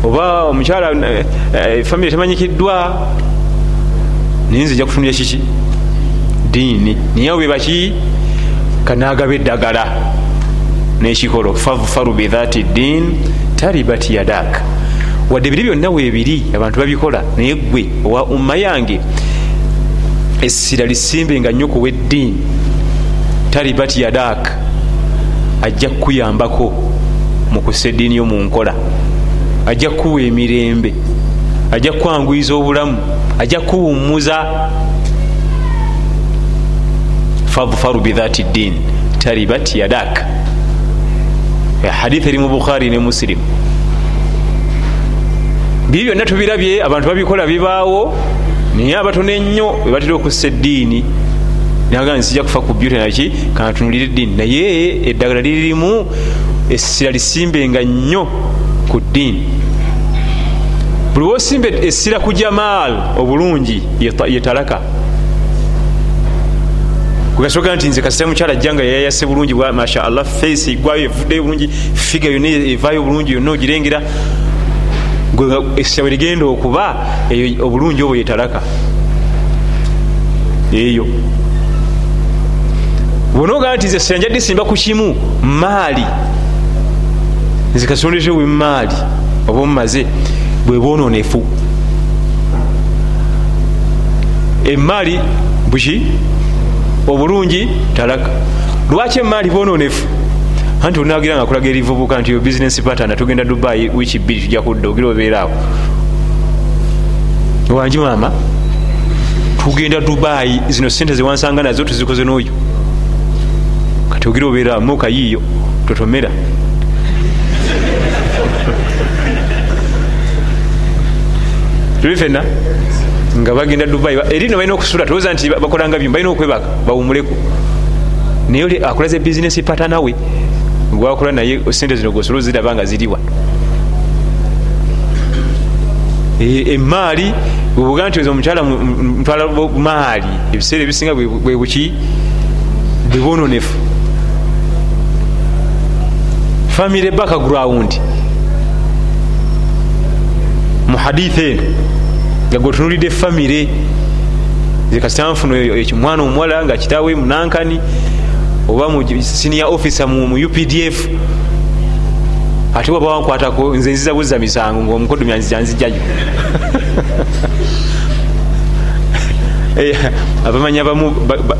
oba omukyala eh, famire temanyikiddwa. Naye nze ja kutunulya kiki? Diini niye bwe baki? Kanagaba eddagala nekikolo fafaru bithati din taribat yadak. Wadde biri byonna weebiri abantu babikola naye gwe owa umma yange essira lisimbe nga nnyo kuweddiini taribat yadak ajja kukuyambako mu kussa eddiini yo mu nkola. Ajja kukuwa emirembe ajja kukwanguyiza obulamu ajja kukuwummuza fadfaru bithati ddin taribat yadak hadith eri mu bukhari ne musilimu biri byonna tubirabye abantu babikola bibaawo naye abatono ennyo webatera okussa eddiini. Naga nsijja kufa ku byute naki kanatunulira eddiini. Naye eddagala liririmu essira lisimbenga nnyo ku ddiini. Buli wosimba essira ku jamaal obulungi yetalaka kugasooka nti nze kasita mukyala jjanga yayayase bulungi masha allah face egwayo evuddeyo bulungi figa yonna evaayo bulungi yonna ogirengera essira we ligenda okuba eyo obulungi obwo yetalaka eyo. Bwonaogaa nti nze essira njadde simba ku kimu maali. Nze kasondete we maali oba omumaze bwe bwononefu. Emaali buki obulungi talaka. Lwaki emaali bwononefu anti onagira nga kulaga erivubuka nti yo business pattern tugenda dubai wiki bbiri tujja kudda ogira obeeraawo. Wangi maama? Tugenda dubai zino sente zewansanga nazo tuzikoze n'oyo. Kati ogira obeeraawo mukayiiyo totomera. Tuli fenna nga bagenda dubai erino balina okusula tolowooza nti bakolanga byumu balina okwebaka bawumuleku naye oli akolaze bizinesi patanawe gwakola naye sente zino gosola oziraba nga ziriwa emaali bwebuga nti oza omukyala mutwala maali ebiseera ebisinga bwe buki bwe bwononefu. Famire background mu haditha eno nga gwetunulidde famire zekastanfuna mwana omuwala nga kitawe munankani oba senior officer mu updf ate waba wankwatako nze nziza buzza misango ngaomukodo yanzijayo abamanyi abamu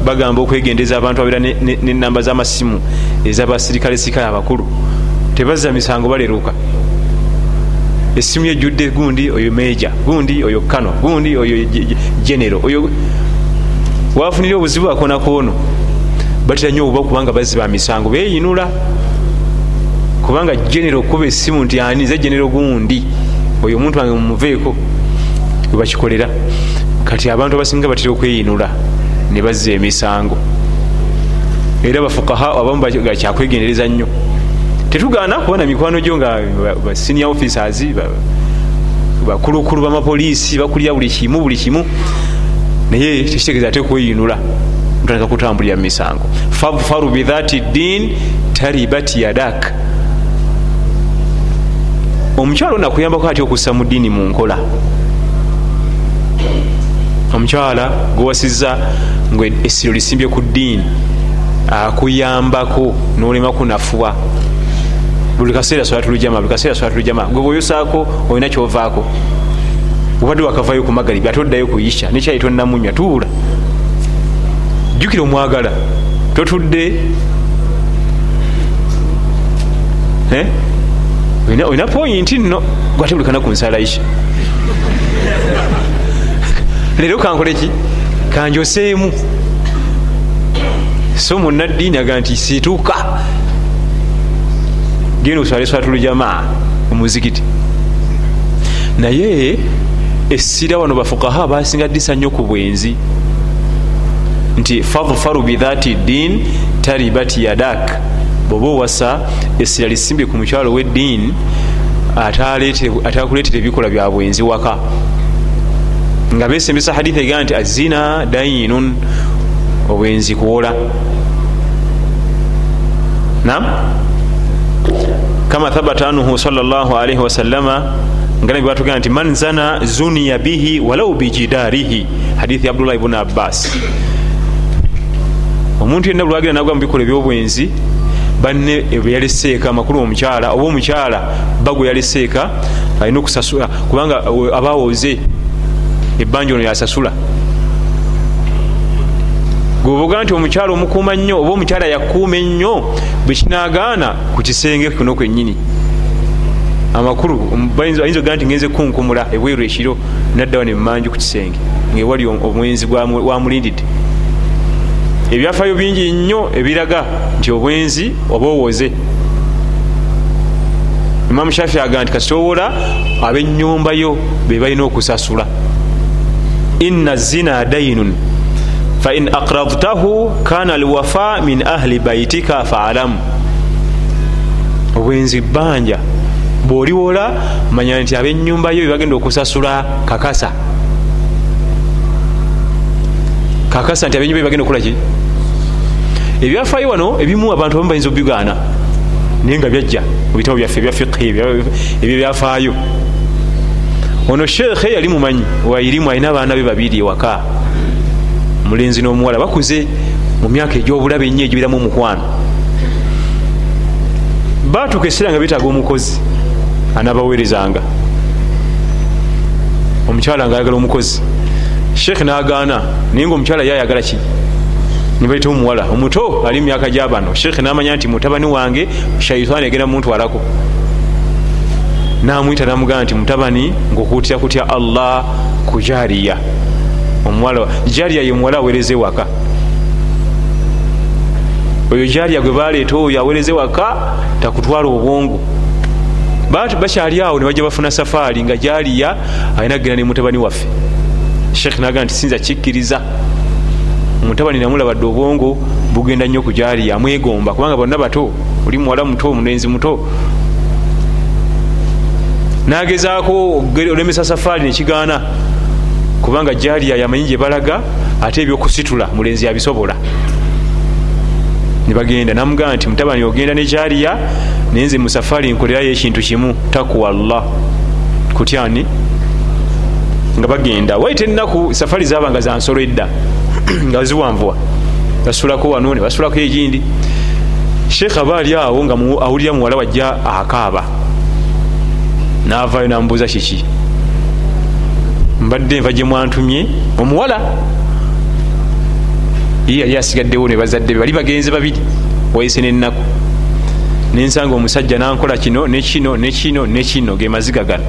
bagamba okwegendeza abantu abeera nenamba zamasimu ezabasirikale sikale abakulu tebazza misango baleruka esimu yejjudde gundi oyo meja gundi oyo kano gundi oyo genero oyo wafunire obuzibu akonakono batera nyo obuba kubanga baziba misango beyinula kubanga genero okuba esimu nti ani ze genero gundi oyo omuntu wange mumuveeko webakikolera kati abantu abasinga batera okweyinula ne bazza emisango. Era bafukaha abamu bakyakwegendereza nnyo tetugaana kubona mikwano gyo nga basenior officers bakulukulu bamapoliisi bakulira buli kimu buli kimu. Naye tekitegeeza ate kweyinula mutandika kutambulira mumisango fadfaru bithati din taribat yadak. Omukyala onakuyambako ati okussa mu ddiini mu nkola. Omukyala gwewasiza nga essiro lisimbye ku ddiini akuyambako nolema kunafuwa buli kaseera solatulujama buli kaseera solatulujama gwe bweyosaako olina kyovaako. Obadde wakavayo ku magalibi ate oddayo kuyisha nekyayi tonnamunywa tuula jjukira omwagala. Totudde. Olina poyinti nno? Gwate buli kana ku nsalayisha leero kankoleki kanjoseemu. So munaddiini aga nti situuka genda oswale swatulujamaa omuzikiti naye essira wano bafukaha basinga ddisa nnyo ku bwenzi. Nti fadfaru bithati din taribat yadak. Bweoba owasa essira lisimbye ku mukyalo w'eddiini atakuleetera ebikola bya bwenzi waka. Nga besembesa haditha ega nti azina dayinun obwenzi kuwola. Nam kama thabata anhu salllahalaihi wasalama nga nabi batugenda nti man zana zuniya bihi walau bijidarihi hadithi ya abdullah ibuni abbas. Omuntu yenna bulwagira nagwa mubikola ebyobwenzi banne yaleseeka amakulu omukyala oba omukyala bagwe yaleseeka alina okusasula kubanga abawoze ebbanja ono yasasula gweoboga nti omukyala omukuuma nnyo oba omukyala yakuuma ennyo bwekinagaana ku kisenge kuno kwennyini. Amakulu ayinza oga nti ngenze kunkumula ebweru ekiro naddawa nemumanju ku kisenge ngaewali omwenzi wamulindidde ebyafaayo bingi nnyo ebiraga nti obwenzi oba owoze. Imamu shafi aga nti kasitowola abenyumbayo be balina okusasula. Inna zina dainun fain aqradtahu kana alwafa min ahli baitika faalamu obwenzi bbanja bwoliwola manya nti abenyumbayo bebagenda okusasula kakasa. Kakasa nti abenyumbayo bagenda okukolaki ebyafaayo wano ebimu abantu bamu bayinza obigaana naye nga byajja mubitabo byaffe ebya fiqhi ebyo byafaayo ono sheekhe yali mumanyi wairimu alina abaana be babiri ewaka mulenzi n'omuwala bakuze mu myaka egyobulabe ennyo egibiramu omukwano. Batuuka eseera nga betaaga omukozi anabaweerezanga. Omukyala nga ayagala omukozi. Sheekhe nagaana naye nga omukyala yayagala ki nibaita omuwala. Omuto ali mumyaka gyabano sheekhe namanya nti mutabani wange shaitaani egenda muntwalako namwita namugamba nti mutabani ngaokutira kutya allah ku jariya omuwala jariya ye muwala awereze waka. Oyo jariya gwe baleeta oyo awereze waka takutwala obwongo. Bakyali awo nebajja bafuna safaari nga jariya alina kgenda ne mutabani waffe. Sheekhe nagamba nti sinza kikkiriza. Mutabani namulabadde obwongo bugenda nnyo ku jariya amwegomba kubanga bonna bato oli muwala muto omulenzi muto. Nagezaako olemesa safaari nekigaana kubanga jariya yamanyi gye balaga ate ebyokusitula mulenzi yabisobola. Nebagenda namugamba nti mutabani ogenda ne jariya nayenze mu safaari nkolerayo ekintu kimu takuwa llah kutyani nga bagenda waite ennaku safaari zabanga zansolo edda nga ziwanvuwa. Basulako wano ne basulako egindi. Sheekh aba ali awo nga awulira muwala wajja akaaba. Navayo namubuuza kiki mbadde nva gye mwantumye omuwala. Ye yali asigaddewo ne bazadde be bali bagenze babiri wayise nennaku. Nensanga omusajja nankola kino nekino nekino nekino ge maziga gano.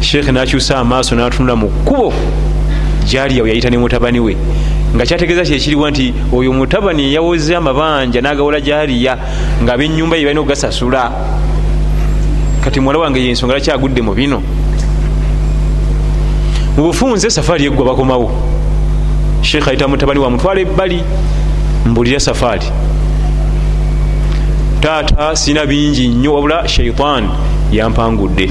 Sheekhe nakyusa amaaso natunula mu kkubo. Jaliya we yayita ne mutabani we nga kyategeeza kyekiriwa nti oyo mutabani yawoze amabanja nagawola jaliya nga abenyumba ye balina okugasasula kati muwala wange yensonga lakyagudde mu bino mu bufunze safaari eggwa bakomawo. Sheekh ayita mutabani wamutwala ebbali mbulira safaari taata sina bingi nnyo wabula shaitan yampangudde.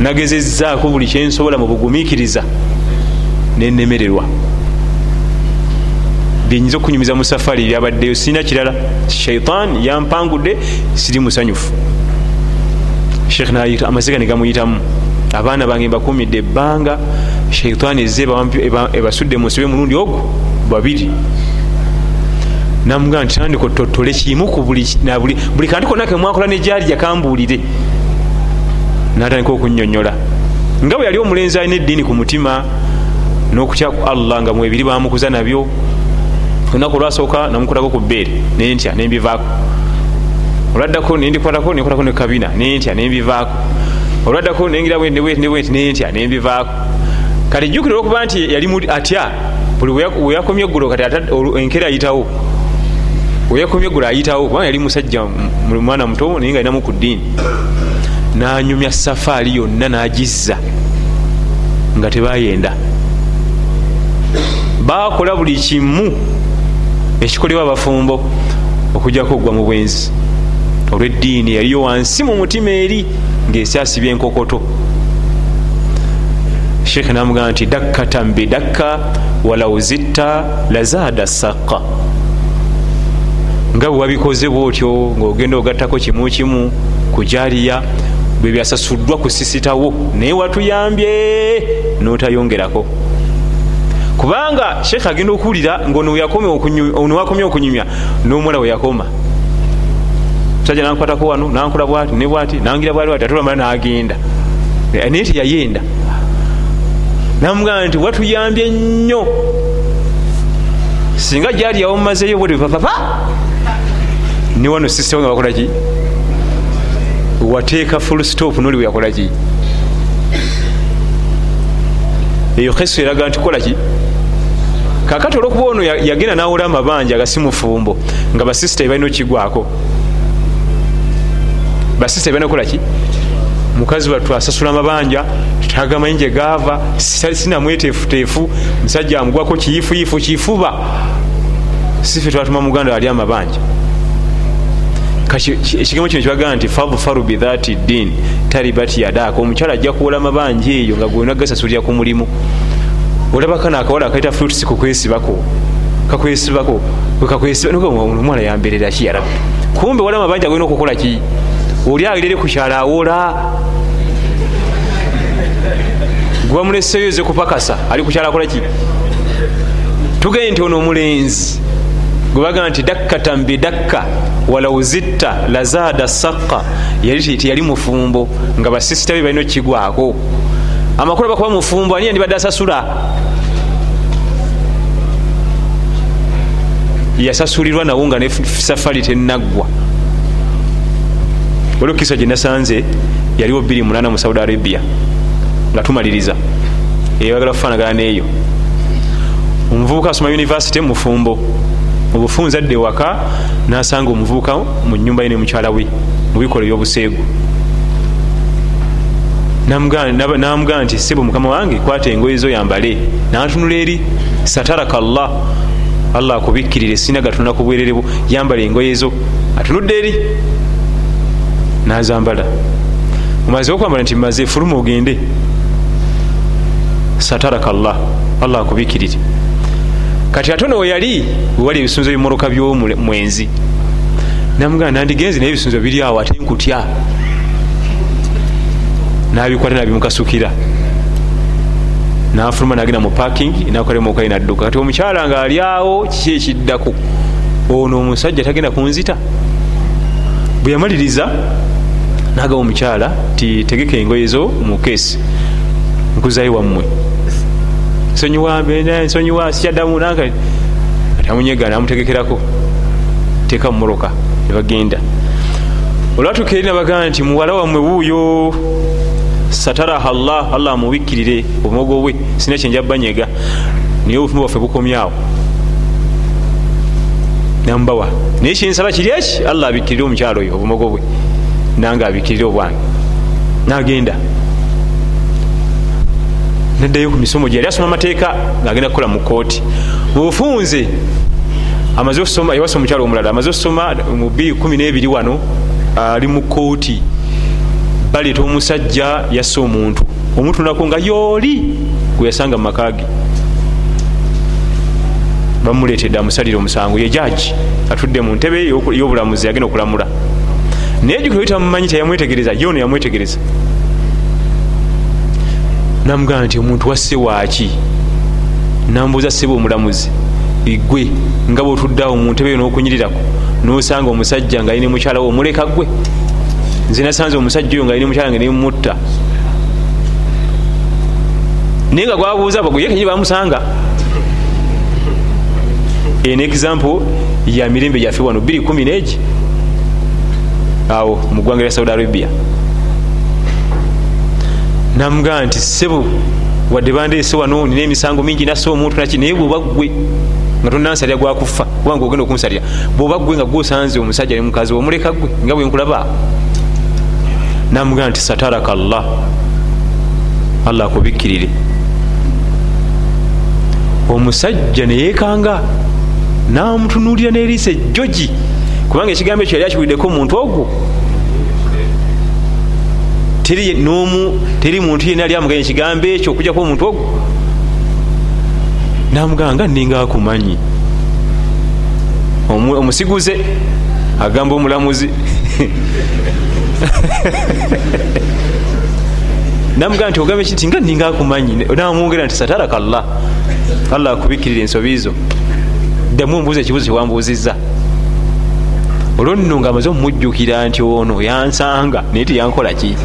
Nagezezzaako buli kyensobola mu bugumiikiriza nenemererwa byenyinza okunyumiza mu safaari byabaddeyo sina kirala. Shaitan yampangudde siri musanyufu. Sheekh nayita amaziga negamuyitamu abaana bange mbakumidde ebbanga shaitaani ezze ebasudde musibe mulundi ogwo babiri. Namugaa nti tandika ototole kimu ku buli kantu konna kemwakola nejali jakambuulire. Natandika okunyonyola nga bwe yali omulenzi alina eddiini ku mutima n'okutya ku allah nga mwebiri bamukuza nabyo olunaku olwasooka namukolako ku bbeere nentya nembivaako olwaddako nendikwatako nenkwatako nekabina nentya nembivaako olwaddako nengira bwetnebweti nentya nembivaako kati jjukira olwokuba nti yali atya? Buli weyakomye eggulo kati enkera ayitawo. Weyakomye eggulo ayitawo kubanga yali musajja mwana muto naye nga alinamu ku ddiini. Nanyumya safaari yonna nagizza nga tebayenda. Bakola buli kimu ekikolebwa abafumbo okujjako okugwa mu bwenzi. Olweddiini yaliyo wansi mu mutima eri ngaesyasibya enkokoto sheekhe namugamba nti dakkatan bidakka walau zitta lazada saqa nga bwewabikoze bwotyo ngaogenda ogattako kimu kimu kujaliya bwe byasasuddwa kusisitawo naye watuyambye notayongerako kubanga sheekh agenda okuwulira ngaono wakomye okunyumya nomuwala weyakoma musajja nankwatako wano nankola bwati ne bwati nangira bwali bwati atulamala nagenda naye teyayenda namugamba nti watuyambye nnyo. Singa gyali yawo mumazeyo bwete papapa ne wano sisitawo nga bakolaki wateeka full stop noli weyakolaki eyo kesu eraga nti kolaki kakati olwokuba ono yagenda nawola amabanja agasimufumbo nga basisita balina okigwako basisita balina okolaki mukazi wattu asasula amabanja tutagamanyi gye gaava sinamweteefuteefu musajja amugwako kiyifuyifu kifuba sife twatuma muganda ali amabanja ekigambo kino kibagaa nti fadfaru bithati din talibati yadaaka. Omukyala ajja kuwola amabanja eyo nga gwena gasasulira ku mulimu. Olabakano akawala akaita fruits kukwesibako kakwesibako omwana yamberera ki yarabbi kumbe wala amabanja gwena okukola ki oli agirere kukyala awola. Gwamuleseyo ze kupakasa ali kukyala akola ki? Tugende nti ono omulenzi gwebaga nti dakkatan bidakka walau zitta lazada sakka yali teyali mufumbo nga basisita be balina okukigwako. Amakulu bakuba mufumbo ani yandibadde asasula? Yasasulirwa nawo nga ne safari tenaggwa waliwo kisa gyenasanze yaliwo 28 mu saudi arabia nga tumaliriza. Eyagala kufanagana neeyo omuvubuka asoma univesity mufumbo obufunza adde waka nasanga omuvubuka mu nyumba ye nemukyala we mubikola ebyobuseegu. Namugaa nti sebo mukama wange kwata engoye zo yambale. Natunula eri sataraka llah allah akubikkirire sina gatonda ku bwererebo yambala engoye zo. Atunudde eri nazambala. Omaze okwambala nti maze fuluma ogende. Sataraka llah allah akubikkirire kati ate ono weyali wewali ebisunzo bimoroka byomwenzi namugamba nandigenzi naye ebisunzo biri awo ate nkutya. Nabikwata nabimukasukira. Nafuluma nagenda mu parking nakolemukai nadduka kati omukyala nga ali awo kiki ekiddako? Ono omusajja tagenda kunzita. Bwe yamaliriza nagaba omukyala ti tegeka engoye zo mu kesi nkuzayo wammwe. Nsonyiwa nsonyiwa sikyaddamu nanka atamunyega namutegekerako teeka mumoroka nebagenda olwatuka eri nabagamba nti muwala wammwe wuuyo sataraha llah allah amubikkirire obumogo bwe sina kyenjabanyega naye obufumu bwaffe bukomyawo namubawa naye kinsaba kiri eki? Allah abikkirire omukyalo oyo obumogo bwe nange abikkirire obwange. Nagenda. Neddayo ku misomo gyeyali asoma amateeka ngaagenda kukola mu kooti bwebufunze amaze okusoma yawasa omukyalo omulala amaze okusoma mu 12 wano ali mu kooti baleeta omusajja yasse omuntu. Omuntu nako nga yooli gwe yasanga mu makage bamuleetedde amusalire omusango. Ye jaji atudde mu ntebe y'obulamuzi yagenda okulamula naye jukira tamumanyi teyamwetegereza yono yamwetegereza. Namugamba nti omuntu wasse waaki nambuuza seba omulamuzi igwe nga bwotuddeawo mu ntebe yo n'okunyirirako nosanga omusajja nga alina mukyala we omuleka gwe nze nasanze omusajja oyo nga alina mukyala nga nemutta naye nga gwabuuza yekenyi bamusanga en example ya mirembe gyaffe wano 2 neegi awo mu ggwanga lya saudi arabia. Namugamba nti sebo wadde bandeese wano nina emisango mingi nasa omuntu naki naye bwoba gwe nga tonansalira gwakufa kubanga ogenda okunsalira bwoba gwe nga gwosanze omusajja ne mukazi omuleka gwe nga bwe nkulaba. Namugamba nti sataraka llah allah akubikkirire. Omusajja neyekanga namutunulira neriisa ejjogi kubanga ekigambo ekyo yali akiwuliddeko omuntu ogwo. Teri nomu teri muntu yena ali amuganya ekigambo ekyo okujjako omuntu ogwo. Namugamba nga ninga akumanyi. Omusiguze agamba omulamuzi. Namugamba nti ogambe kiti nga ninga akumanyi. Namwongera nti sataraka llah allah akubikirira ensobi zo. Ddamu ombuuza ekibuzo kyewambuuzizza olwo nno nga amaze omumujjukira nti ono yansanga naye teyankola ki?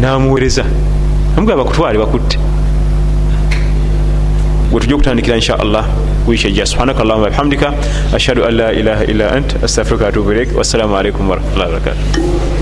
Namuweereza. Namugamba bakutwale bakutte. Wetujja okutandikira insha allah wiiki ejja. Subhanaka allahuma bihamdika. Ashhadu an la ilaha illa ant. Astafiruka atubu ilaik wassalamu alaikum warahmatullahi wabarakatuh